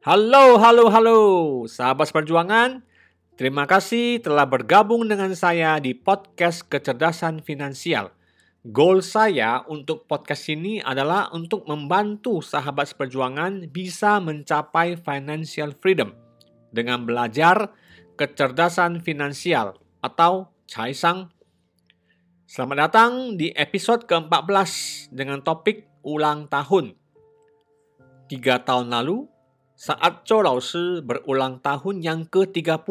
Halo, halo, halo, sahabat perjuangan. Terima kasih telah bergabung dengan saya di podcast kecerdasan finansial. Goal saya untuk podcast ini adalah untuk membantu sahabat seperjuangan bisa mencapai financial freedom dengan belajar kecerdasan finansial atau Caisang. Selamat datang di episode ke-14 dengan topik ulang tahun. Tiga tahun lalu, saat Zhou Lao Shi berulang tahun yang ke-30.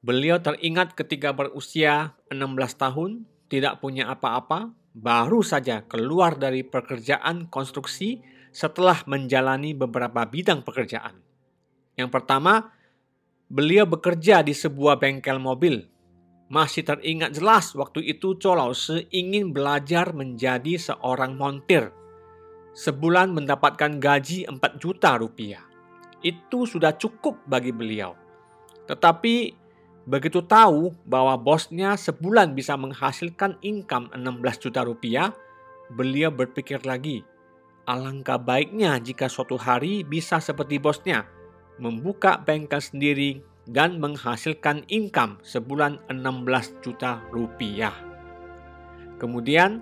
Beliau teringat ketika berusia 16 tahun, tidak punya apa-apa, baru saja keluar dari pekerjaan konstruksi setelah menjalani beberapa bidang pekerjaan. Yang pertama, beliau bekerja di sebuah bengkel mobil. Masih teringat jelas waktu itu Zhou Lao Shi ingin belajar menjadi seorang montir sebulan mendapatkan gaji 4 juta rupiah. Itu sudah cukup bagi beliau. Tetapi begitu tahu bahwa bosnya sebulan bisa menghasilkan income 16 juta rupiah, beliau berpikir lagi, alangkah baiknya jika suatu hari bisa seperti bosnya, membuka bengkel sendiri dan menghasilkan income sebulan 16 juta rupiah. Kemudian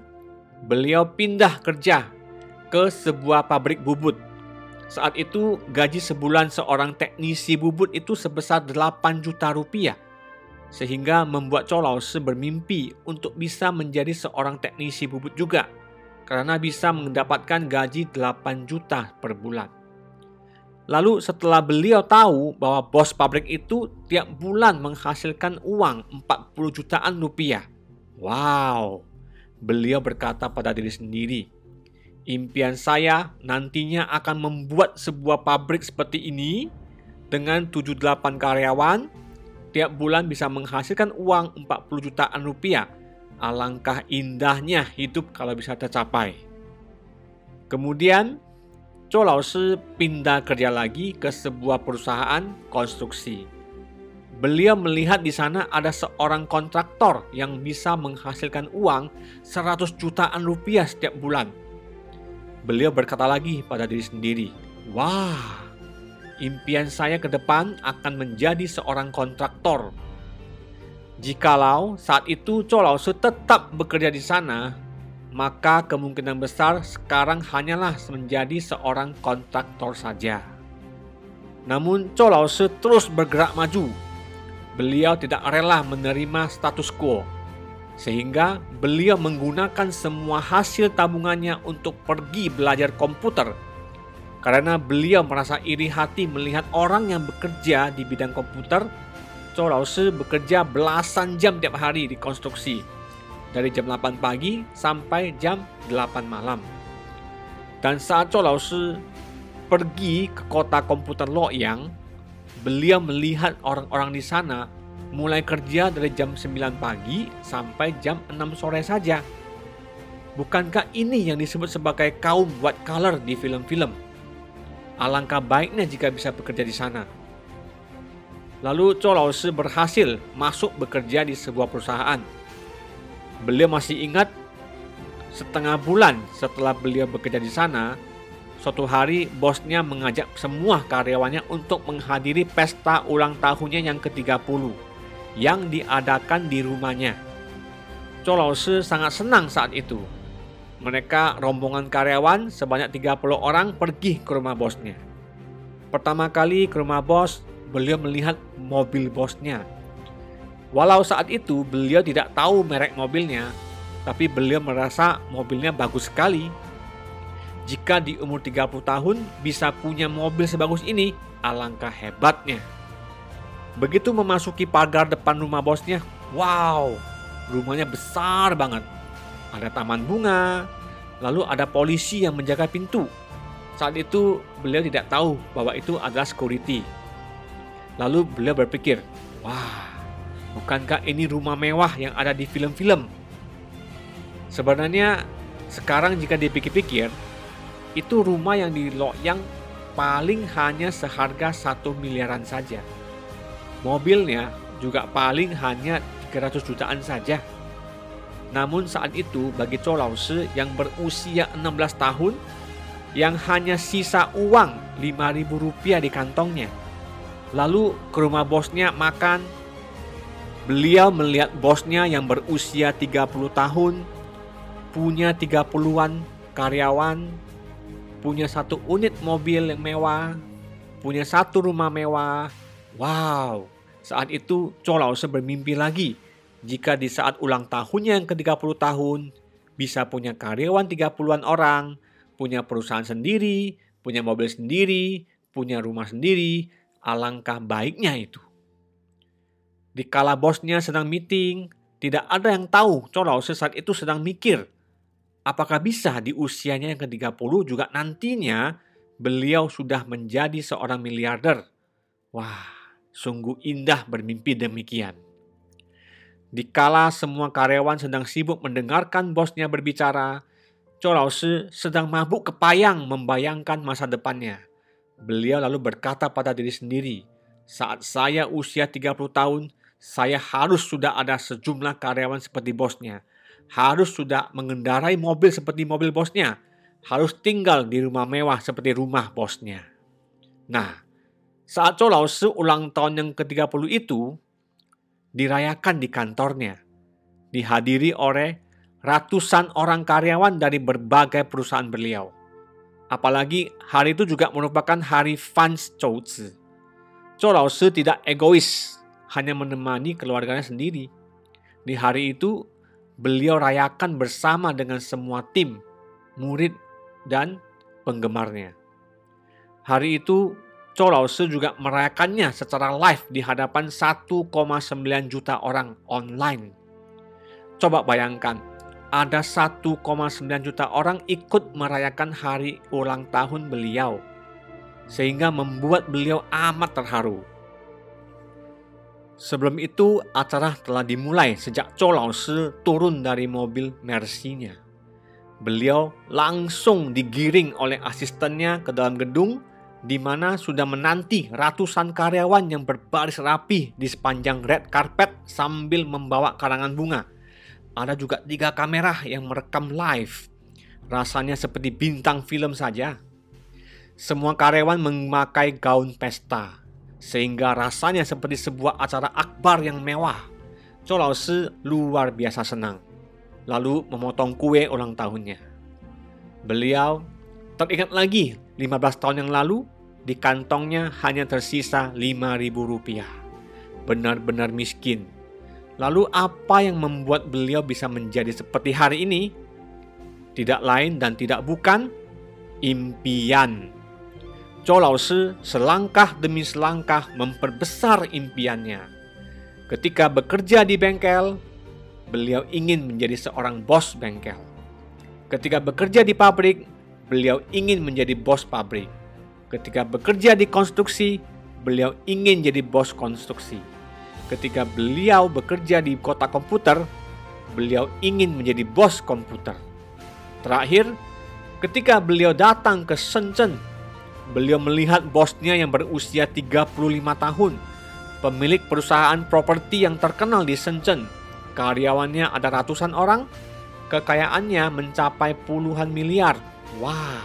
beliau pindah kerja ke sebuah pabrik bubut. Saat itu gaji sebulan seorang teknisi bubut itu sebesar 8 juta rupiah. Sehingga membuat Colause bermimpi untuk bisa menjadi seorang teknisi bubut juga. Karena bisa mendapatkan gaji 8 juta per bulan. Lalu setelah beliau tahu bahwa bos pabrik itu tiap bulan menghasilkan uang 40 jutaan rupiah. Wow, beliau berkata pada diri sendiri, Impian saya nantinya akan membuat sebuah pabrik seperti ini dengan 7-8 karyawan tiap bulan bisa menghasilkan uang 40 jutaan rupiah. Alangkah indahnya hidup kalau bisa tercapai. Kemudian, Zhou Laoshi pindah kerja lagi ke sebuah perusahaan konstruksi. Beliau melihat di sana ada seorang kontraktor yang bisa menghasilkan uang 100 jutaan rupiah setiap bulan beliau berkata lagi pada diri sendiri, "Wah, impian saya ke depan akan menjadi seorang kontraktor." Jikalau saat itu Zhou Laosu tetap bekerja di sana, maka kemungkinan besar sekarang hanyalah menjadi seorang kontraktor saja. Namun Zhou Laosu terus bergerak maju. Beliau tidak rela menerima status quo sehingga beliau menggunakan semua hasil tabungannya untuk pergi belajar komputer. Karena beliau merasa iri hati melihat orang yang bekerja di bidang komputer, Zhou Laoshi bekerja belasan jam tiap hari di konstruksi. Dari jam 8 pagi sampai jam 8 malam. Dan saat Zhou Laoshi pergi ke kota komputer Loyang, beliau melihat orang-orang di sana mulai kerja dari jam 9 pagi sampai jam 6 sore saja. Bukankah ini yang disebut sebagai kaum white collar di film-film? Alangkah baiknya jika bisa bekerja di sana. Lalu Zhou Laoshi berhasil masuk bekerja di sebuah perusahaan. Beliau masih ingat setengah bulan setelah beliau bekerja di sana, suatu hari bosnya mengajak semua karyawannya untuk menghadiri pesta ulang tahunnya yang ke-30 yang diadakan di rumahnya. Laoshi sangat senang saat itu. Mereka rombongan karyawan sebanyak 30 orang pergi ke rumah bosnya. Pertama kali ke rumah bos, beliau melihat mobil bosnya. Walau saat itu beliau tidak tahu merek mobilnya, tapi beliau merasa mobilnya bagus sekali. Jika di umur 30 tahun bisa punya mobil sebagus ini, alangkah hebatnya. Begitu memasuki pagar depan rumah bosnya, wow, rumahnya besar banget. Ada taman bunga, lalu ada polisi yang menjaga pintu. Saat itu beliau tidak tahu bahwa itu adalah security. Lalu beliau berpikir, wah, bukankah ini rumah mewah yang ada di film-film? Sebenarnya sekarang jika dipikir-pikir, itu rumah yang di Loyang paling hanya seharga satu miliaran saja. Mobilnya juga paling hanya 300 jutaan saja. Namun saat itu bagi Chou Lao Shi yang berusia 16 tahun yang hanya sisa uang 5000 rupiah di kantongnya. Lalu ke rumah bosnya makan. Beliau melihat bosnya yang berusia 30 tahun, punya 30-an karyawan, punya satu unit mobil yang mewah, punya satu rumah mewah. Wow, saat itu Lao bermimpi lagi jika di saat ulang tahunnya yang ke-30 tahun bisa punya karyawan 30-an orang, punya perusahaan sendiri, punya mobil sendiri, punya rumah sendiri, alangkah baiknya itu. Di kala bosnya sedang meeting, tidak ada yang tahu Lao saat itu sedang mikir apakah bisa di usianya yang ke-30 juga nantinya beliau sudah menjadi seorang miliarder? Wah, sungguh indah bermimpi demikian. Dikala semua karyawan sedang sibuk mendengarkan bosnya berbicara, Chou sedang mabuk kepayang membayangkan masa depannya. Beliau lalu berkata pada diri sendiri, saat saya usia 30 tahun, saya harus sudah ada sejumlah karyawan seperti bosnya harus sudah mengendarai mobil seperti mobil bosnya, harus tinggal di rumah mewah seperti rumah bosnya. Nah, saat Lao ulang tahun yang ke-30 itu dirayakan di kantornya, dihadiri oleh ratusan orang karyawan dari berbagai perusahaan beliau. Apalagi hari itu juga merupakan hari Fans Chou Zi. Chou Lao tidak egois, hanya menemani keluarganya sendiri. Di hari itu beliau rayakan bersama dengan semua tim, murid, dan penggemarnya. Hari itu, Lao juga merayakannya secara live di hadapan 1,9 juta orang online. Coba bayangkan, ada 1,9 juta orang ikut merayakan hari ulang tahun beliau, sehingga membuat beliau amat terharu. Sebelum itu, acara telah dimulai sejak Shi turun dari mobil Mercy-nya. Beliau langsung digiring oleh asistennya ke dalam gedung di mana sudah menanti ratusan karyawan yang berbaris rapi di sepanjang red carpet sambil membawa karangan bunga. Ada juga tiga kamera yang merekam live. Rasanya seperti bintang film saja. Semua karyawan memakai gaun pesta sehingga rasanya seperti sebuah acara akbar yang mewah. Chou Lao luar biasa senang, lalu memotong kue ulang tahunnya. Beliau teringat lagi 15 tahun yang lalu di kantongnya hanya tersisa 5000 rupiah. Benar-benar miskin. Lalu apa yang membuat beliau bisa menjadi seperti hari ini? Tidak lain dan tidak bukan impian. Chou Lao selangkah demi selangkah memperbesar impiannya. Ketika bekerja di bengkel, beliau ingin menjadi seorang bos bengkel. Ketika bekerja di pabrik, beliau ingin menjadi bos pabrik. Ketika bekerja di konstruksi, beliau ingin jadi bos konstruksi. Ketika beliau bekerja di kota komputer, beliau ingin menjadi bos komputer. Terakhir, ketika beliau datang ke Shenzhen beliau melihat bosnya yang berusia 35 tahun, pemilik perusahaan properti yang terkenal di Shenzhen. Karyawannya ada ratusan orang, kekayaannya mencapai puluhan miliar. Wah,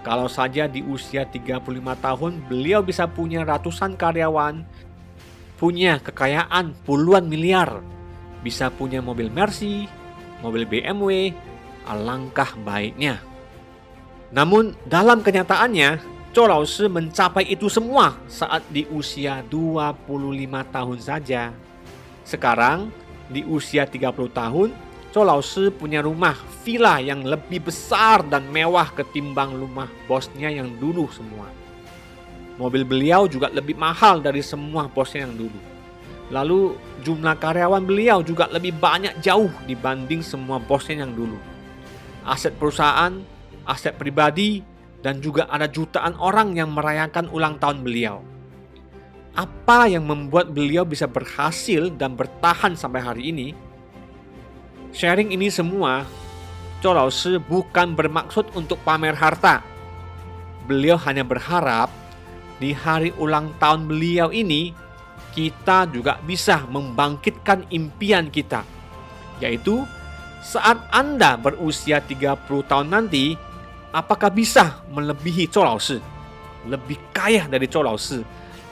kalau saja di usia 35 tahun beliau bisa punya ratusan karyawan, punya kekayaan puluhan miliar, bisa punya mobil Mercy, mobil BMW, alangkah baiknya. Namun dalam kenyataannya, Chou Lao Shi mencapai itu semua saat di usia 25 tahun saja. Sekarang, di usia 30 tahun, Chou Lao punya rumah villa yang lebih besar dan mewah ketimbang rumah bosnya yang dulu semua. Mobil beliau juga lebih mahal dari semua bosnya yang dulu. Lalu jumlah karyawan beliau juga lebih banyak jauh dibanding semua bosnya yang dulu. Aset perusahaan aset pribadi, dan juga ada jutaan orang yang merayakan ulang tahun beliau. apa yang membuat beliau bisa berhasil dan bertahan sampai hari ini? Sharing ini semua, Shi bukan bermaksud untuk pamer harta. Beliau hanya berharap di hari ulang tahun beliau ini, kita juga bisa membangkitkan impian kita, yaitu saat Anda berusia 30 tahun nanti, apakah bisa melebihi Shi? Lebih kaya dari Shi,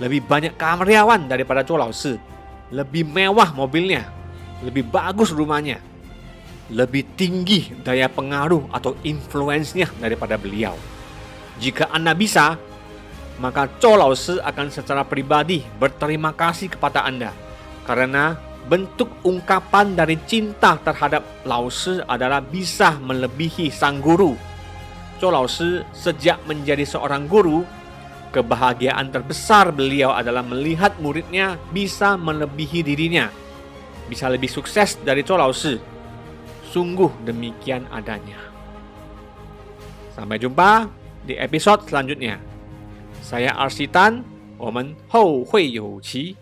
lebih banyak karyawan daripada Shi, lebih mewah mobilnya, lebih bagus rumahnya, lebih tinggi daya pengaruh atau influence-nya daripada beliau. Jika Anda bisa, maka Zhou Lao akan secara pribadi berterima kasih kepada Anda karena bentuk ungkapan dari cinta terhadap Lao adalah bisa melebihi sang guru. Zhou Lao sejak menjadi seorang guru, kebahagiaan terbesar beliau adalah melihat muridnya bisa melebihi dirinya, bisa lebih sukses dari Zhou Lao sungguh demikian adanya. Sampai jumpa di episode selanjutnya. Saya Arsitan, 我们后会有期。